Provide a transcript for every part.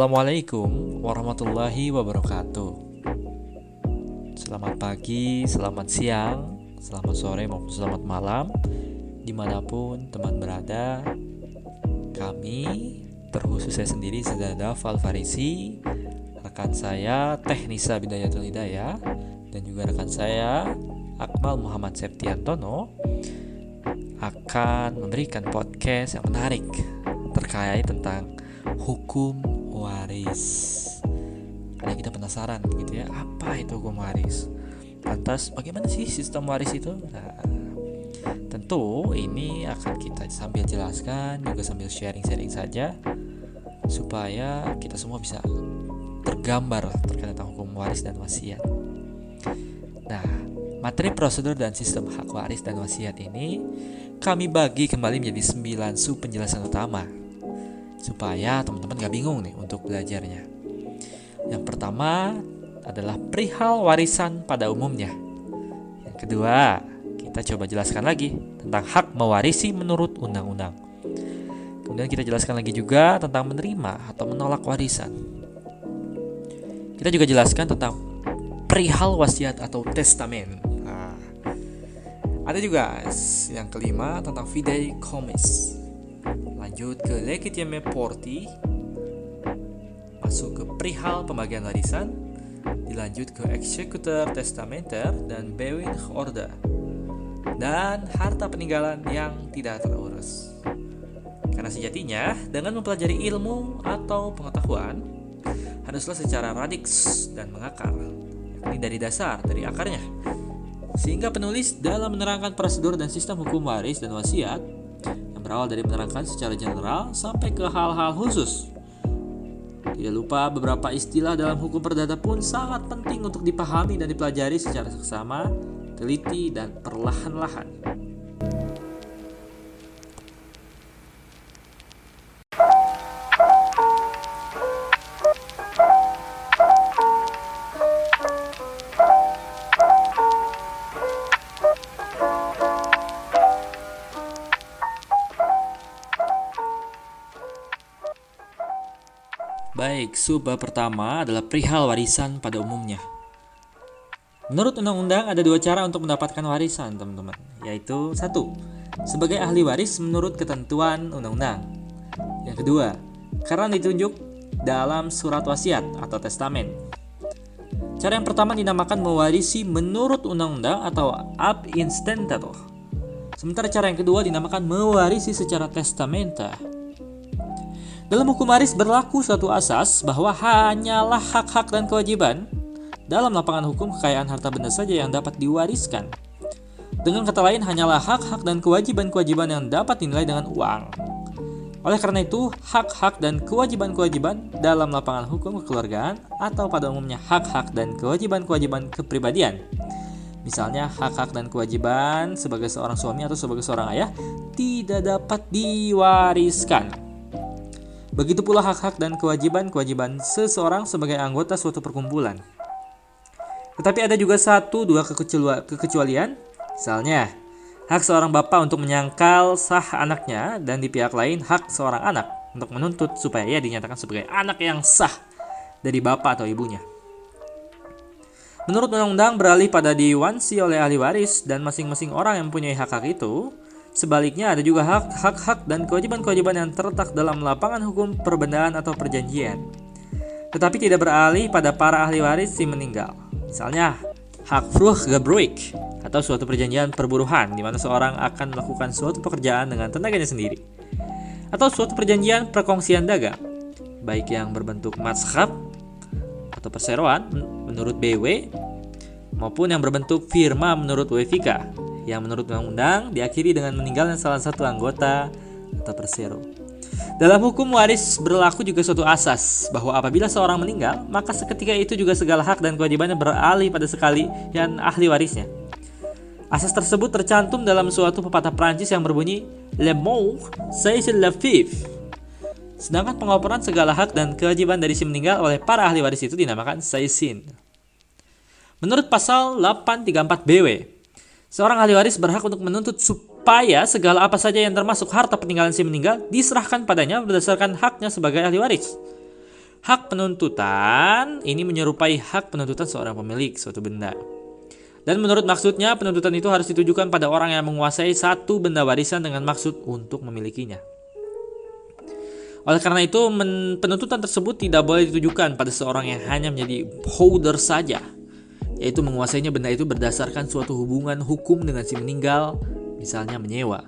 Assalamualaikum warahmatullahi wabarakatuh. Selamat pagi, selamat siang, selamat sore maupun selamat malam Di mana pun teman berada Kami, terkhusus saya sendiri Sedada Falfarisi Rekan saya Teknisa Bidayatul Hidayah Dan juga rekan saya Akmal Muhammad Septiantono Akan memberikan podcast yang menarik Terkait tentang hukum waris. Karena kita penasaran gitu ya, apa itu hukum waris? Lantas bagaimana sih sistem waris itu? Nah, tentu ini akan kita sambil jelaskan juga sambil sharing-sharing saja supaya kita semua bisa tergambar terkait tentang hukum waris dan wasiat. Nah, materi prosedur dan sistem hak waris dan wasiat ini kami bagi kembali menjadi 9 sub penjelasan utama supaya teman-teman gak bingung nih untuk belajarnya. Yang pertama adalah perihal warisan pada umumnya. Yang kedua, kita coba jelaskan lagi tentang hak mewarisi menurut undang-undang. Kemudian kita jelaskan lagi juga tentang menerima atau menolak warisan. Kita juga jelaskan tentang perihal wasiat atau testamen. Nah, ada juga yang kelima tentang fidei komis lanjut ke Legitime Porti. Masuk ke perihal pembagian warisan. Dilanjut ke Executor Testamenter dan Bewin Order dan harta peninggalan yang tidak terurus. Karena sejatinya dengan mempelajari ilmu atau pengetahuan haruslah secara radiks dan mengakar. Yakni dari dasar, dari akarnya. Sehingga penulis dalam menerangkan prosedur dan sistem hukum waris dan wasiat berawal dari menerangkan secara general sampai ke hal-hal khusus. Tidak lupa beberapa istilah dalam hukum perdata pun sangat penting untuk dipahami dan dipelajari secara seksama, teliti, dan perlahan-lahan. Baik, subbab pertama adalah perihal warisan pada umumnya. Menurut undang-undang ada dua cara untuk mendapatkan warisan, teman-teman, yaitu satu, sebagai ahli waris menurut ketentuan undang-undang. Yang kedua, karena ditunjuk dalam surat wasiat atau testamen. Cara yang pertama dinamakan mewarisi menurut undang-undang atau ab instantado. Sementara cara yang kedua dinamakan mewarisi secara testamenta dalam hukum waris berlaku suatu asas bahwa hanyalah hak-hak dan kewajiban dalam lapangan hukum kekayaan harta benda saja yang dapat diwariskan. Dengan kata lain, hanyalah hak-hak dan kewajiban-kewajiban yang dapat dinilai dengan uang. Oleh karena itu, hak-hak dan kewajiban-kewajiban dalam lapangan hukum kekeluargaan atau pada umumnya hak-hak dan kewajiban-kewajiban kepribadian. Misalnya, hak-hak dan kewajiban sebagai seorang suami atau sebagai seorang ayah tidak dapat diwariskan. Begitu pula hak-hak dan kewajiban-kewajiban seseorang sebagai anggota suatu perkumpulan. Tetapi ada juga satu dua kekecualian, misalnya hak seorang bapak untuk menyangkal sah anaknya dan di pihak lain hak seorang anak untuk menuntut supaya ia dinyatakan sebagai anak yang sah dari bapak atau ibunya. Menurut undang-undang beralih pada diwansi oleh ahli waris dan masing-masing orang yang mempunyai hak-hak itu Sebaliknya ada juga hak-hak dan kewajiban-kewajiban yang terletak dalam lapangan hukum perbendaan atau perjanjian. Tetapi tidak beralih pada para ahli waris si meninggal. Misalnya, hak Gebruik atau suatu perjanjian perburuhan di mana seorang akan melakukan suatu pekerjaan dengan tenaganya sendiri. Atau suatu perjanjian perkongsian dagang, baik yang berbentuk matshab atau perseroan menurut BW maupun yang berbentuk firma menurut WFK yang menurut undang-undang diakhiri dengan meninggalnya salah satu anggota atau persero. Dalam hukum waris berlaku juga suatu asas bahwa apabila seorang meninggal, maka seketika itu juga segala hak dan kewajibannya beralih pada sekali yang ahli warisnya. Asas tersebut tercantum dalam suatu pepatah Prancis yang berbunyi Le mort c'est le vif. Sedangkan pengoperan segala hak dan kewajiban dari si meninggal oleh para ahli waris itu dinamakan saisin. Menurut pasal 834 BW, Seorang ahli waris berhak untuk menuntut supaya segala apa saja yang termasuk harta peninggalan si meninggal diserahkan padanya berdasarkan haknya sebagai ahli waris. Hak penuntutan ini menyerupai hak penuntutan seorang pemilik suatu benda. Dan menurut maksudnya, penuntutan itu harus ditujukan pada orang yang menguasai satu benda warisan dengan maksud untuk memilikinya. Oleh karena itu, penuntutan tersebut tidak boleh ditujukan pada seorang yang hanya menjadi holder saja, yaitu menguasainya benda itu berdasarkan suatu hubungan hukum dengan si meninggal, misalnya menyewa.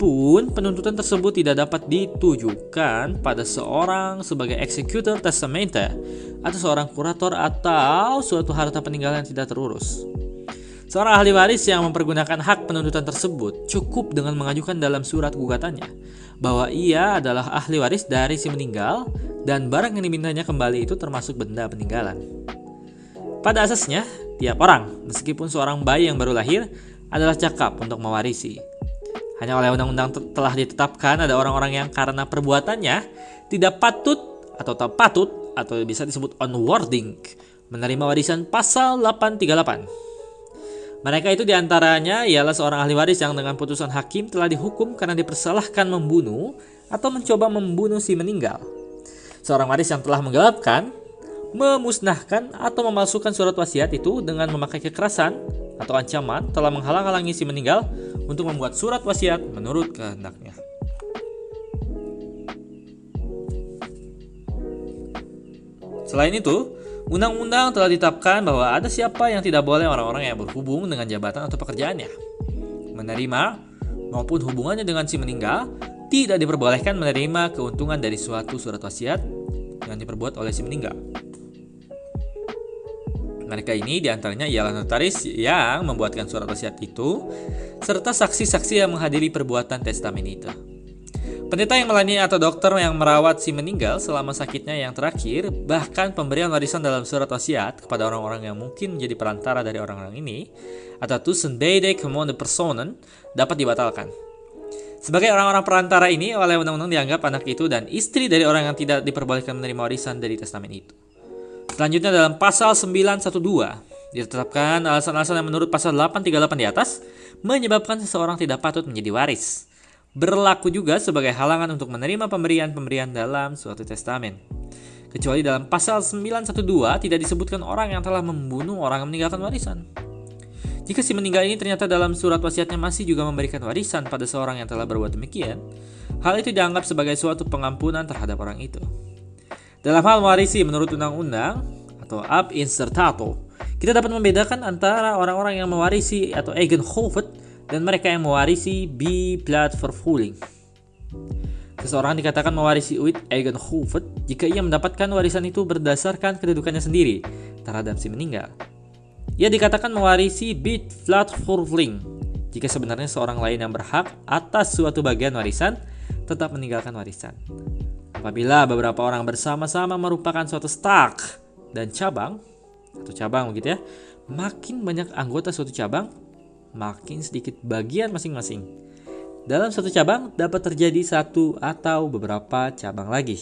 Pun penuntutan tersebut tidak dapat ditujukan pada seorang sebagai eksekutor testamente atau seorang kurator atau suatu harta peninggalan yang tidak terurus. Seorang ahli waris yang mempergunakan hak penuntutan tersebut cukup dengan mengajukan dalam surat gugatannya bahwa ia adalah ahli waris dari si meninggal dan barang yang dimintanya kembali itu termasuk benda peninggalan. Pada asasnya, tiap orang, meskipun seorang bayi yang baru lahir, adalah cakap untuk mewarisi. Hanya oleh undang-undang telah ditetapkan ada orang-orang yang karena perbuatannya tidak patut atau tak patut atau bisa disebut unwording menerima warisan pasal 838 mereka itu di antaranya ialah seorang ahli waris yang dengan putusan hakim telah dihukum karena dipersalahkan membunuh atau mencoba membunuh si meninggal. Seorang waris yang telah menggelapkan, memusnahkan atau memalsukan surat wasiat itu dengan memakai kekerasan atau ancaman telah menghalang-halangi si meninggal untuk membuat surat wasiat menurut kehendaknya. Selain itu, Undang-undang telah ditetapkan bahwa ada siapa yang tidak boleh orang-orang yang berhubung dengan jabatan atau pekerjaannya. Menerima maupun hubungannya dengan si meninggal tidak diperbolehkan menerima keuntungan dari suatu surat wasiat yang diperbuat oleh si meninggal. Mereka ini di antaranya ialah notaris yang membuatkan surat wasiat itu, serta saksi-saksi yang menghadiri perbuatan testamen itu. Pendeta yang melayani atau dokter yang merawat si meninggal selama sakitnya yang terakhir, bahkan pemberian warisan dalam surat wasiat kepada orang-orang yang mungkin menjadi perantara dari orang-orang ini, atau tusen bede commande personen, dapat dibatalkan. Sebagai orang-orang perantara ini, oleh undang-undang dianggap anak itu dan istri dari orang yang tidak diperbolehkan menerima warisan dari testamen itu. Selanjutnya dalam pasal 912, ditetapkan alasan-alasan yang menurut pasal 838 di atas, menyebabkan seseorang tidak patut menjadi waris berlaku juga sebagai halangan untuk menerima pemberian-pemberian dalam suatu testamen. Kecuali dalam pasal 912 tidak disebutkan orang yang telah membunuh orang yang meninggalkan warisan. Jika si meninggal ini ternyata dalam surat wasiatnya masih juga memberikan warisan pada seorang yang telah berbuat demikian, hal itu dianggap sebagai suatu pengampunan terhadap orang itu. Dalam hal mewarisi menurut undang-undang atau ab insertato, kita dapat membedakan antara orang-orang yang mewarisi atau eigenhovet dan mereka yang mewarisi B blood for fooling. Seseorang dikatakan mewarisi Uit Eigenhoven jika ia mendapatkan warisan itu berdasarkan kedudukannya sendiri terhadap si meninggal. Ia dikatakan mewarisi Bit Blood for Fooling jika sebenarnya seorang lain yang berhak atas suatu bagian warisan tetap meninggalkan warisan. Apabila beberapa orang bersama-sama merupakan suatu stak dan cabang atau cabang begitu ya, makin banyak anggota suatu cabang, makin sedikit bagian masing-masing. Dalam satu cabang dapat terjadi satu atau beberapa cabang lagi.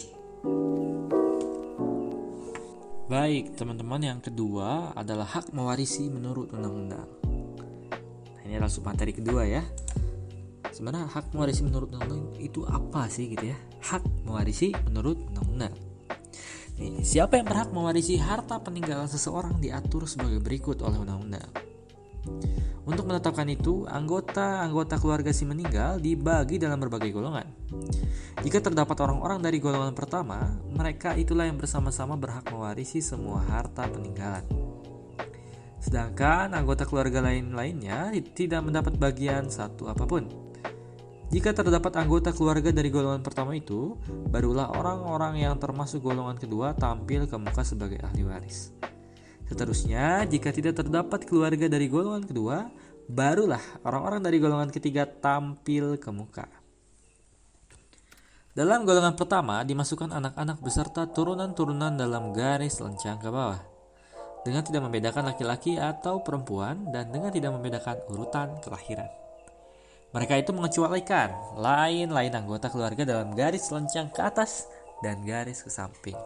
Baik, teman-teman, yang kedua adalah hak mewarisi menurut undang-undang. Nah, ini adalah materi kedua ya. Sebenarnya hak mewarisi menurut undang-undang itu apa sih gitu ya? Hak mewarisi menurut undang-undang. Nih, siapa yang berhak mewarisi harta peninggalan seseorang diatur sebagai berikut oleh undang-undang. Untuk menetapkan itu, anggota-anggota keluarga si meninggal dibagi dalam berbagai golongan. Jika terdapat orang-orang dari golongan pertama, mereka itulah yang bersama-sama berhak mewarisi semua harta peninggalan. Sedangkan anggota keluarga lain-lainnya tidak mendapat bagian satu apa pun. Jika terdapat anggota keluarga dari golongan pertama itu, barulah orang-orang yang termasuk golongan kedua tampil ke muka sebagai ahli waris. Seterusnya, jika tidak terdapat keluarga dari golongan kedua, barulah orang-orang dari golongan ketiga tampil ke muka. Dalam golongan pertama dimasukkan anak-anak beserta turunan-turunan dalam garis lencang ke bawah. Dengan tidak membedakan laki-laki atau perempuan dan dengan tidak membedakan urutan kelahiran. Mereka itu mengecualikan lain-lain anggota keluarga dalam garis lencang ke atas dan garis ke samping.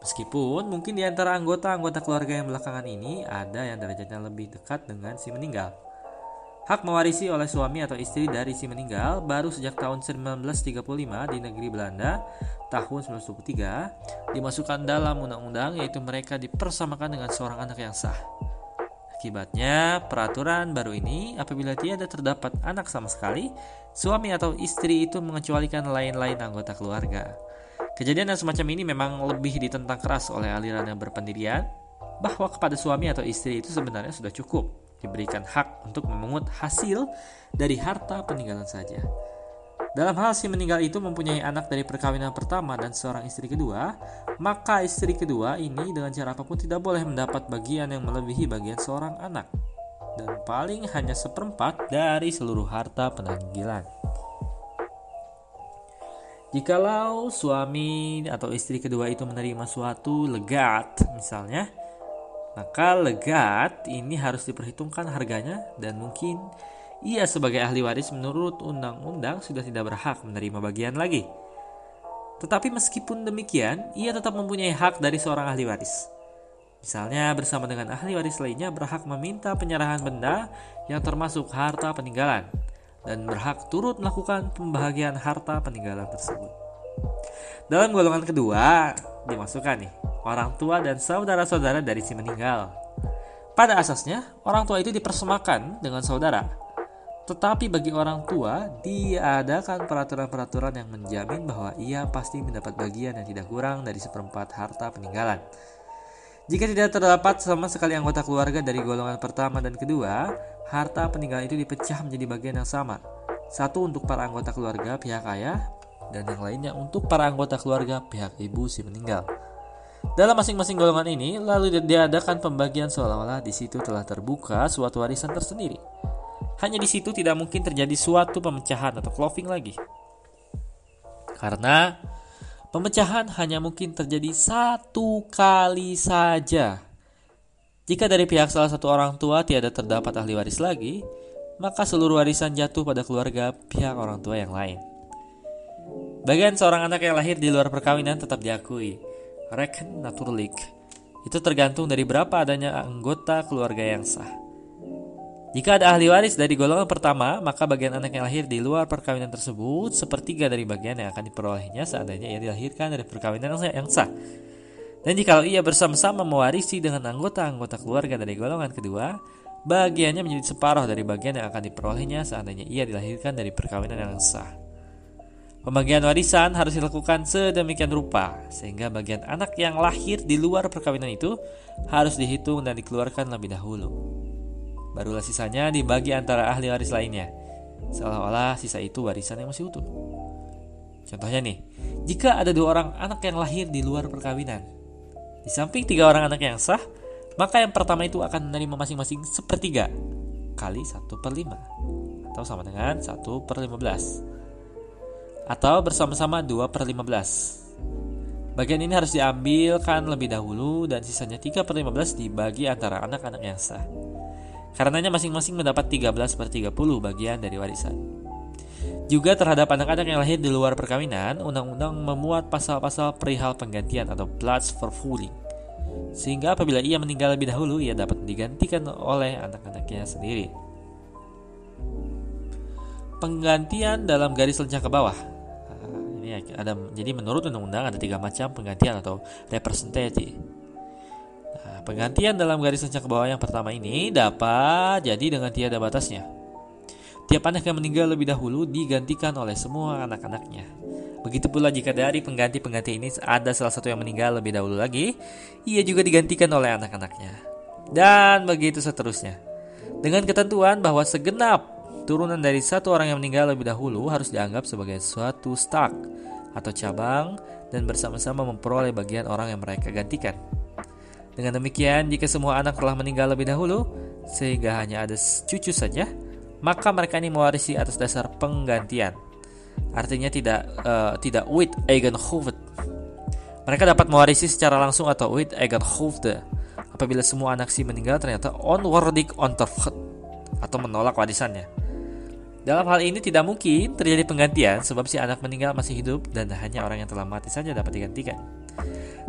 Meskipun mungkin di antara anggota-anggota keluarga yang belakangan ini ada yang derajatnya lebih dekat dengan si meninggal. Hak mewarisi oleh suami atau istri dari si meninggal baru sejak tahun 1935 di negeri Belanda tahun 1923 dimasukkan dalam undang-undang yaitu mereka dipersamakan dengan seorang anak yang sah. Akibatnya, peraturan baru ini apabila tiada terdapat anak sama sekali, suami atau istri itu mengecualikan lain-lain anggota keluarga. Kejadian yang semacam ini memang lebih ditentang keras oleh aliran yang berpendirian bahwa kepada suami atau istri itu sebenarnya sudah cukup diberikan hak untuk memungut hasil dari harta peninggalan saja. Dalam hal si meninggal itu mempunyai anak dari perkawinan pertama dan seorang istri kedua, maka istri kedua ini dengan cara apa pun tidak boleh mendapat bagian yang melebihi bagian seorang anak dan paling hanya seperempat dari seluruh harta penanggilan. Jikalau suami atau istri kedua itu menerima suatu legat, misalnya, maka legat ini harus diperhitungkan harganya dan mungkin ia sebagai ahli waris menurut undang-undang sudah tidak berhak menerima bagian lagi. Tetapi meskipun demikian, ia tetap mempunyai hak dari seorang ahli waris. Misalnya bersama dengan ahli waris lainnya berhak meminta penyerahan benda yang termasuk harta peninggalan dan berhak turut melakukan pembahagian harta peninggalan tersebut. Dalam golongan kedua dimasukkan nih orang tua dan saudara-saudara dari si meninggal. Pada asasnya, orang tua itu dipersemakan dengan saudara. Tetapi bagi orang tua, diadakan peraturan-peraturan yang menjamin bahwa ia pasti mendapat bagian yang tidak kurang dari seperempat harta peninggalan. Jika tidak terdapat sama sekali anggota keluarga dari golongan pertama dan kedua, harta peninggalan itu dipecah menjadi bagian yang sama. Satu untuk para anggota keluarga pihak ayah, dan yang lainnya untuk para anggota keluarga pihak ibu si meninggal. Dalam masing-masing golongan ini, lalu diadakan pembagian seolah-olah di situ telah terbuka suatu warisan tersendiri. Hanya di situ tidak mungkin terjadi suatu pemecahan atau cloving lagi. Karena pemecahan hanya mungkin terjadi satu kali saja. Jika dari pihak salah satu orang tua tiada terdapat ahli waris lagi, maka seluruh warisan jatuh pada keluarga pihak orang tua yang lain. Bagian seorang anak yang lahir di luar perkawinan tetap diakui, Reckon naturlik. Itu tergantung dari berapa adanya anggota keluarga yang sah. Jika ada ahli waris dari golongan pertama, maka bagian anak yang lahir di luar perkawinan tersebut sepertiga dari bagian yang akan diperolehnya seandainya ia dilahirkan dari perkawinan yang sah. Dan jika ia bersama-sama mewarisi dengan anggota-anggota keluarga dari golongan kedua, bagiannya menjadi separuh dari bagian yang akan diperolehnya seandainya ia dilahirkan dari perkawinan yang sah. Pembagian warisan harus dilakukan sedemikian rupa sehingga bagian anak yang lahir di luar perkawinan itu harus dihitung dan dikeluarkan lebih dahulu. Barulah sisanya dibagi antara ahli waris lainnya, seolah-olah sisa itu warisan yang masih utuh. Contohnya nih, jika ada dua orang anak yang lahir di luar perkawinan, di samping tiga orang anak yang sah, maka yang pertama itu akan menerima masing-masing sepertiga kali satu per lima atau sama dengan satu per lima belas atau bersama-sama 2 per 15. Bagian ini harus diambilkan lebih dahulu dan sisanya 3 per 15 dibagi antara anak-anak yang sah. Karenanya masing-masing mendapat 13 per 30 bagian dari warisan. Juga terhadap anak-anak yang lahir di luar perkawinan, undang-undang memuat pasal-pasal perihal penggantian atau plots for fooling. Sehingga apabila ia meninggal lebih dahulu, ia dapat digantikan oleh anak-anaknya sendiri. Penggantian dalam garis lencang ke bawah ini ada jadi menurut undang-undang ada tiga macam penggantian atau representative. Penggantian dalam garis lencang ke bawah yang pertama ini dapat jadi dengan tiada batasnya. Tiap anak yang meninggal lebih dahulu digantikan oleh semua anak-anaknya. Begitu pula jika dari pengganti-pengganti ini ada salah satu yang meninggal lebih dahulu lagi, ia juga digantikan oleh anak-anaknya. Dan begitu seterusnya. Dengan ketentuan bahwa segenap Turunan dari satu orang yang meninggal lebih dahulu harus dianggap sebagai suatu stock atau cabang dan bersama-sama memperoleh bagian orang yang mereka gantikan. Dengan demikian, jika semua anak telah meninggal lebih dahulu, sehingga hanya ada cucu saja, maka mereka ini mewarisi atas dasar penggantian. Artinya tidak uh, tidak with Eigenhoven. Mereka dapat mewarisi secara langsung atau with Eigenhoven apabila semua anak si meninggal ternyata onwardig onterfut atau menolak warisannya. Dalam hal ini tidak mungkin terjadi penggantian sebab si anak meninggal masih hidup dan hanya orang yang telah mati saja dapat digantikan.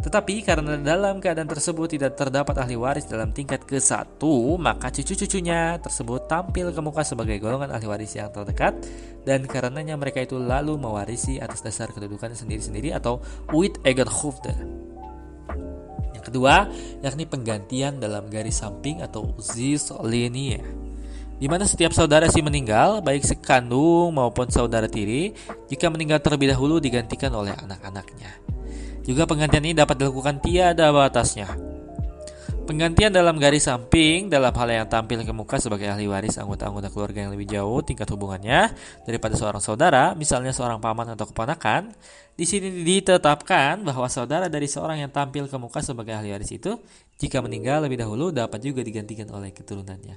Tetapi karena dalam keadaan tersebut tidak terdapat ahli waris dalam tingkat ke-1, maka cucu-cucunya tersebut tampil ke muka sebagai golongan ahli waris yang terdekat dan karenanya mereka itu lalu mewarisi atas dasar kedudukan sendiri-sendiri atau with Egerhofde. Yang kedua, yakni penggantian dalam garis samping atau zis linie di mana setiap saudara si meninggal, baik sekandung maupun saudara tiri, jika meninggal terlebih dahulu digantikan oleh anak-anaknya. Juga penggantian ini dapat dilakukan tiada batasnya. Penggantian dalam garis samping dalam hal yang tampil ke muka sebagai ahli waris anggota-anggota keluarga yang lebih jauh tingkat hubungannya daripada seorang saudara, misalnya seorang paman atau keponakan. Di sini ditetapkan bahwa saudara dari seorang yang tampil ke muka sebagai ahli waris itu jika meninggal lebih dahulu dapat juga digantikan oleh keturunannya.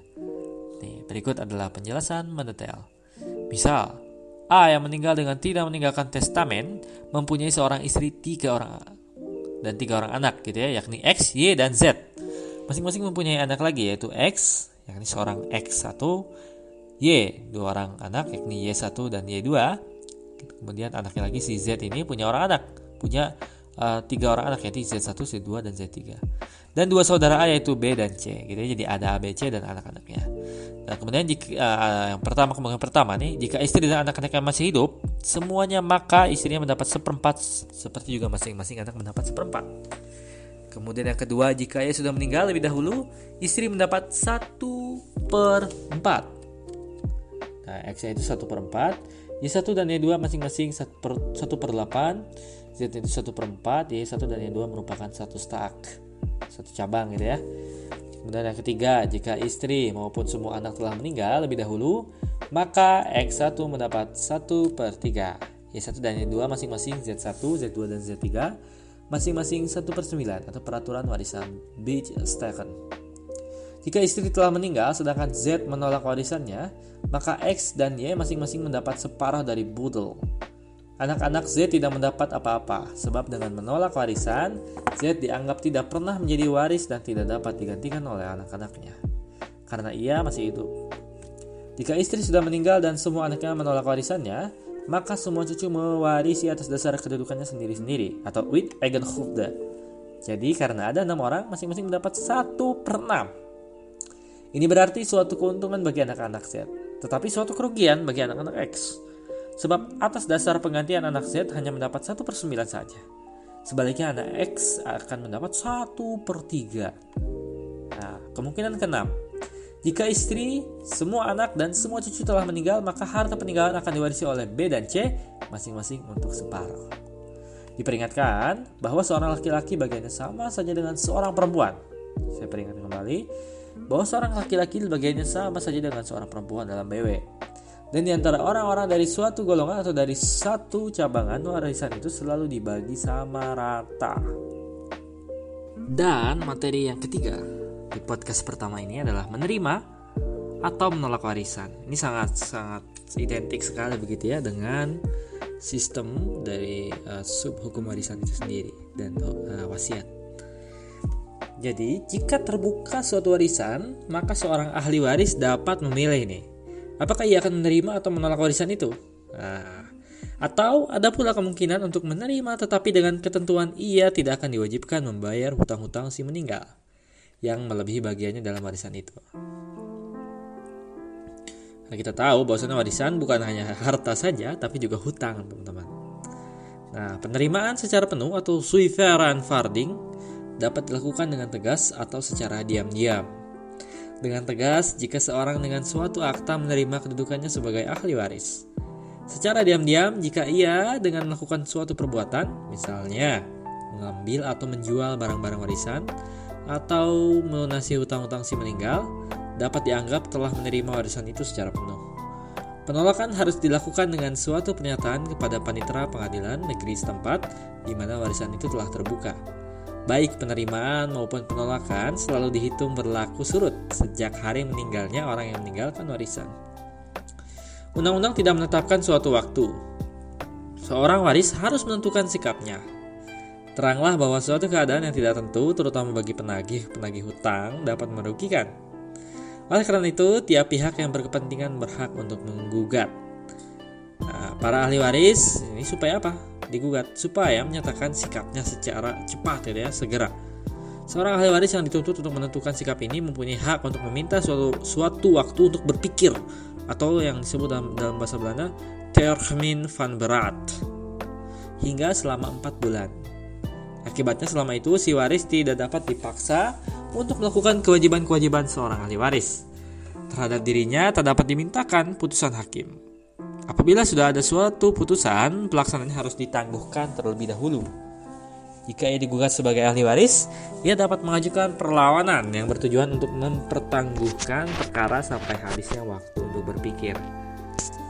Nih, berikut adalah penjelasan mendetail. Misal, A yang meninggal dengan tidak meninggalkan testamen mempunyai seorang istri tiga orang dan tiga orang anak gitu ya yakni X, Y dan Z. Masing-masing mempunyai anak lagi yaitu X yakni seorang X1, Y dua orang anak yakni Y1 dan Y2. Kemudian anaknya lagi si Z ini punya orang anak, punya uh, tiga orang anak yaitu Z1, Z2 dan Z3 dan dua saudara A yaitu B dan C gitu ya jadi ada A B C dan anak-anaknya nah kemudian jika uh, yang pertama kemungkinan pertama nih jika istri dan anak-anaknya masih hidup semuanya maka istrinya mendapat seperempat seperti juga masing-masing anak mendapat seperempat kemudian yang kedua jika ia sudah meninggal lebih dahulu istri mendapat satu per empat nah X itu satu per empat Y1 dan Y2 masing-masing satu per, 1 per 8 Z itu satu per 4 Y1 dan Y2 merupakan satu stack satu cabang gitu ya. Kemudian yang ketiga, jika istri maupun semua anak telah meninggal lebih dahulu, maka X1 mendapat 1 per 3. Y1 dan Y2 masing-masing Z1, Z2, dan Z3 masing-masing 1 per 9 atau peraturan warisan Beach-Steffen. Jika istri telah meninggal sedangkan Z menolak warisannya, maka X dan Y masing-masing mendapat separuh dari budel. Anak-anak Z tidak mendapat apa-apa, sebab dengan menolak warisan, Z dianggap tidak pernah menjadi waris dan tidak dapat digantikan oleh anak-anaknya, karena ia masih hidup. Jika istri sudah meninggal dan semua anaknya menolak warisannya, maka semua cucu mewarisi atas dasar kedudukannya sendiri-sendiri, atau with Eigenhofde. Jadi karena ada enam orang, masing-masing mendapat satu per enam. Ini berarti suatu keuntungan bagi anak-anak Z, tetapi suatu kerugian bagi anak-anak X. Sebab atas dasar penggantian anak Z hanya mendapat 1 per 9 saja. Sebaliknya anak X akan mendapat 1 per 3. Nah, kemungkinan keenam. Jika istri, semua anak, dan semua cucu telah meninggal, maka harta peninggalan akan diwarisi oleh B dan C masing-masing untuk separuh. Diperingatkan bahwa seorang laki-laki bagiannya sama saja dengan seorang perempuan. Saya peringatkan kembali bahwa seorang laki-laki bagiannya sama saja dengan seorang perempuan dalam BW. Dan di antara orang-orang dari suatu golongan atau dari satu cabangan warisan itu selalu dibagi sama rata. Dan materi yang ketiga di podcast pertama ini adalah menerima atau menolak warisan. Ini sangat sangat identik sekali begitu ya dengan sistem dari uh, sub hukum warisan itu sendiri dan uh, wasiat. Jadi, jika terbuka suatu warisan, maka seorang ahli waris dapat memilih nih Apakah ia akan menerima atau menolak warisan itu? Nah, atau ada pula kemungkinan untuk menerima tetapi dengan ketentuan ia tidak akan diwajibkan membayar hutang-hutang si meninggal yang melebihi bagiannya dalam warisan itu. Nah, kita tahu bahwasanya warisan bukan hanya harta saja tapi juga hutang, teman-teman. Nah, penerimaan secara penuh atau suiveran farding dapat dilakukan dengan tegas atau secara diam-diam dengan tegas jika seorang dengan suatu akta menerima kedudukannya sebagai ahli waris. Secara diam-diam jika ia dengan melakukan suatu perbuatan, misalnya mengambil atau menjual barang-barang warisan atau melunasi hutang-hutang si meninggal, dapat dianggap telah menerima warisan itu secara penuh. Penolakan harus dilakukan dengan suatu pernyataan kepada panitera pengadilan negeri setempat di mana warisan itu telah terbuka Baik penerimaan maupun penolakan selalu dihitung berlaku surut sejak hari meninggalnya orang yang meninggalkan warisan. Undang-undang tidak menetapkan suatu waktu. Seorang waris harus menentukan sikapnya. Teranglah bahwa suatu keadaan yang tidak tentu, terutama bagi penagih-penagih hutang, dapat merugikan. Oleh karena itu, tiap pihak yang berkepentingan berhak untuk menggugat. Nah, para ahli waris ini supaya apa? Digugat supaya menyatakan sikapnya secara cepat ya, ya segera. Seorang ahli waris yang dituntut untuk menentukan sikap ini mempunyai hak untuk meminta suatu, suatu waktu untuk berpikir atau yang disebut dalam, dalam bahasa Belanda termin van berat hingga selama 4 bulan. Akibatnya selama itu si waris tidak dapat dipaksa untuk melakukan kewajiban-kewajiban seorang ahli waris. Terhadap dirinya tak dapat dimintakan putusan hakim. Apabila sudah ada suatu putusan, pelaksanaannya harus ditangguhkan terlebih dahulu. Jika ia digugat sebagai ahli waris, ia dapat mengajukan perlawanan yang bertujuan untuk mempertangguhkan perkara sampai habisnya waktu untuk berpikir.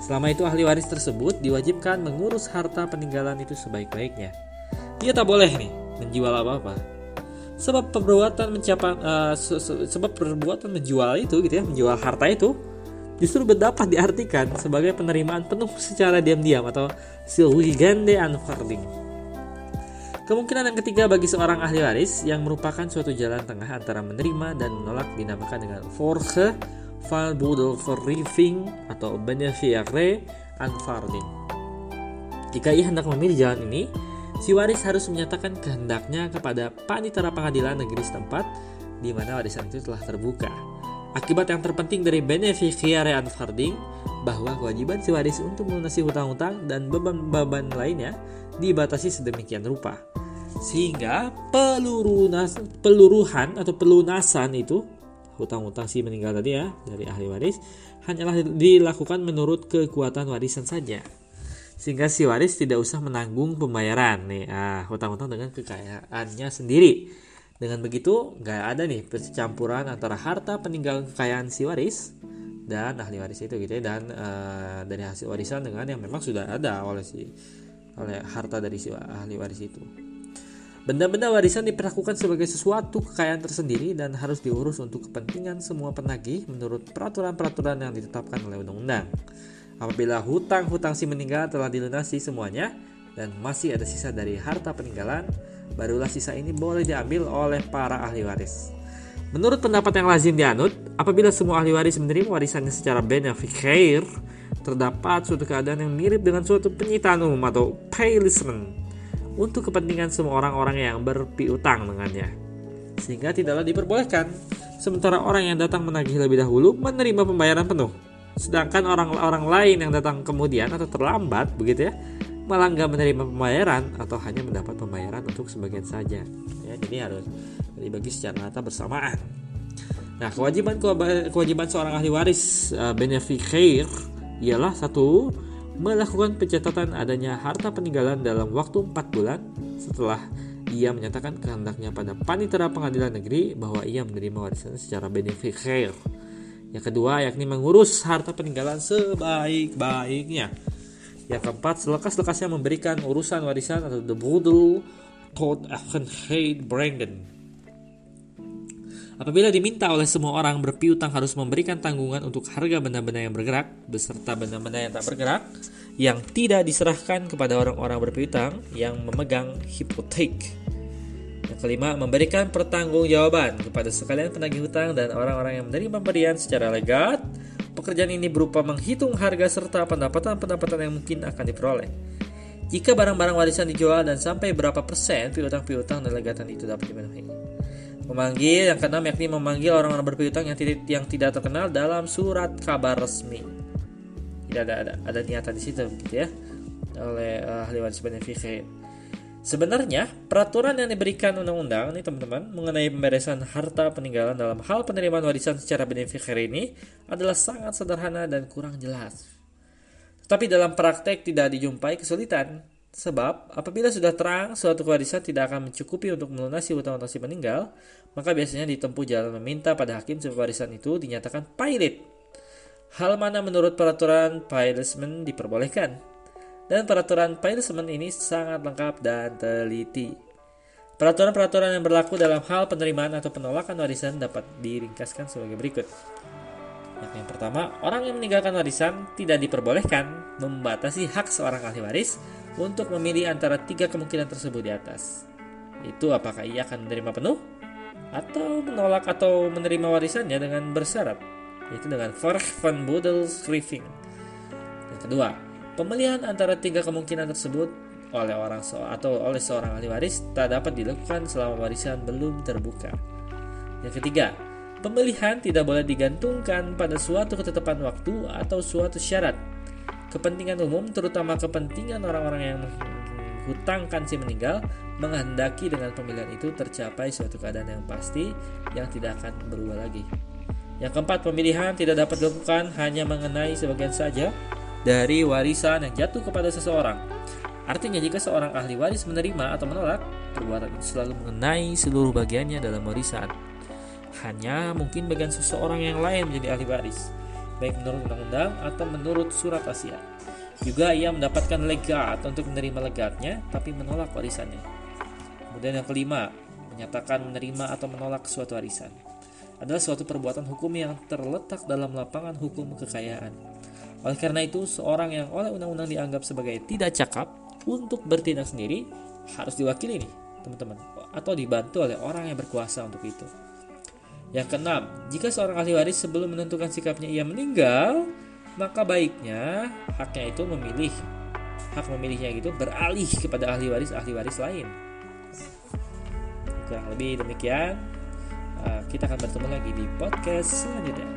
Selama itu ahli waris tersebut diwajibkan mengurus harta peninggalan itu sebaik-baiknya. Ia tak boleh nih menjual apa-apa. Sebab perbuatan mencapai uh, se -se sebab perbuatan menjual itu gitu ya, menjual harta itu justru dapat diartikan sebagai penerimaan penuh secara diam-diam atau silwigande unfolding. Kemungkinan yang ketiga bagi seorang ahli waris yang merupakan suatu jalan tengah antara menerima dan menolak dinamakan dengan forge verriefing atau benefiare unfolding. Jika ia hendak memilih jalan ini, si waris harus menyatakan kehendaknya kepada panitera pengadilan negeri setempat di mana warisan itu telah terbuka. Akibat yang terpenting dari beneficiary unfolding bahwa kewajiban si waris untuk melunasi hutang-hutang dan beban-beban lainnya dibatasi sedemikian rupa. Sehingga pelurunas, peluruhan atau pelunasan itu hutang-hutang si meninggal tadi ya dari ahli waris hanyalah dilakukan menurut kekuatan warisan saja. Sehingga si waris tidak usah menanggung pembayaran nih ah hutang-hutang dengan kekayaannya sendiri dengan begitu, nggak ada nih percampuran antara harta peninggalan kekayaan si waris dan ahli waris itu gitu ya dan uh, dari hasil warisan dengan yang memang sudah ada oleh si oleh harta dari si ahli waris itu. Benda-benda warisan diperlakukan sebagai sesuatu kekayaan tersendiri dan harus diurus untuk kepentingan semua penagih menurut peraturan-peraturan yang ditetapkan oleh undang-undang. Apabila hutang-hutang si meninggal telah dilunasi semuanya dan masih ada sisa dari harta peninggalan, barulah sisa ini boleh diambil oleh para ahli waris. Menurut pendapat yang lazim dianut, apabila semua ahli waris menerima warisannya secara beneficair, terdapat suatu keadaan yang mirip dengan suatu penyitaan umum atau paylisman untuk kepentingan semua orang-orang yang berpiutang dengannya. Sehingga tidaklah diperbolehkan, sementara orang yang datang menagih lebih dahulu menerima pembayaran penuh. Sedangkan orang-orang lain yang datang kemudian atau terlambat begitu ya, malah nggak menerima pembayaran atau hanya mendapat pembayaran untuk sebagian saja ya jadi harus dibagi secara rata bersamaan nah kewajiban kewajiban seorang ahli waris uh, beneficiaire ialah satu melakukan pencatatan adanya harta peninggalan dalam waktu 4 bulan setelah ia menyatakan kehendaknya pada panitera pengadilan negeri bahwa ia menerima warisan secara beneficiaire. Yang kedua yakni mengurus harta peninggalan sebaik-baiknya. Yang keempat, selekas-lekasnya memberikan urusan warisan atau the boodle tot Afghanheid Brandon. Apabila diminta oleh semua orang berpiutang harus memberikan tanggungan untuk harga benda-benda yang bergerak beserta benda-benda yang tak bergerak yang tidak diserahkan kepada orang-orang berpiutang yang memegang hipotek. Yang kelima, memberikan pertanggungjawaban kepada sekalian penagih hutang dan orang-orang yang menerima pemberian secara legat Pekerjaan ini berupa menghitung harga serta pendapatan-pendapatan yang mungkin akan diperoleh. Jika barang-barang warisan dijual dan sampai berapa persen piutang-piutang dan legatan itu dapat dipenuhi. Memanggil yang keenam yakni memanggil orang-orang berpiutang yang tidak yang tidak terkenal dalam surat kabar resmi. Tidak ada ada, ada niatan di situ gitu ya oleh uh, ahli waris benefice. Sebenarnya, peraturan yang diberikan undang-undang nih teman-teman mengenai pemberesan harta peninggalan dalam hal penerimaan warisan secara beneficiary ini adalah sangat sederhana dan kurang jelas. Tetapi dalam praktek tidak dijumpai kesulitan, sebab apabila sudah terang suatu warisan tidak akan mencukupi untuk melunasi utang-utang si meninggal, maka biasanya ditempuh jalan meminta pada hakim supaya warisan itu dinyatakan pilot. Hal mana menurut peraturan pilotment diperbolehkan? Dan peraturan punishment ini sangat lengkap dan teliti. Peraturan-peraturan yang berlaku dalam hal penerimaan atau penolakan warisan dapat diringkaskan sebagai berikut. Yang pertama, orang yang meninggalkan warisan tidak diperbolehkan membatasi hak seorang ahli waris untuk memilih antara tiga kemungkinan tersebut di atas. Itu apakah ia akan menerima penuh atau menolak atau menerima warisannya dengan bersyarat, yaitu dengan van Budel Yang kedua, Pemilihan antara tiga kemungkinan tersebut oleh orang se atau oleh seorang ahli waris tak dapat dilakukan selama warisan belum terbuka. Yang ketiga, pemilihan tidak boleh digantungkan pada suatu ketetapan waktu atau suatu syarat. Kepentingan umum, terutama kepentingan orang-orang yang menghutangkan si meninggal, menghendaki dengan pemilihan itu tercapai suatu keadaan yang pasti yang tidak akan berubah lagi. Yang keempat, pemilihan tidak dapat dilakukan hanya mengenai sebagian saja dari warisan yang jatuh kepada seseorang. Artinya jika seorang ahli waris menerima atau menolak, perbuatan itu selalu mengenai seluruh bagiannya dalam warisan. Hanya mungkin bagian seseorang yang lain menjadi ahli waris, baik menurut undang-undang atau menurut surat wasiat. Juga ia mendapatkan legat untuk menerima legatnya, tapi menolak warisannya. Kemudian yang kelima, menyatakan menerima atau menolak suatu warisan adalah suatu perbuatan hukum yang terletak dalam lapangan hukum kekayaan. Oleh karena itu, seorang yang oleh undang-undang dianggap sebagai tidak cakap untuk bertindak sendiri harus diwakili nih, teman-teman, atau dibantu oleh orang yang berkuasa untuk itu. Yang keenam, jika seorang ahli waris sebelum menentukan sikapnya ia meninggal, maka baiknya haknya itu memilih hak memilihnya itu beralih kepada ahli waris ahli waris lain. Kurang lebih demikian. Eh, kita akan bertemu lagi di podcast selanjutnya.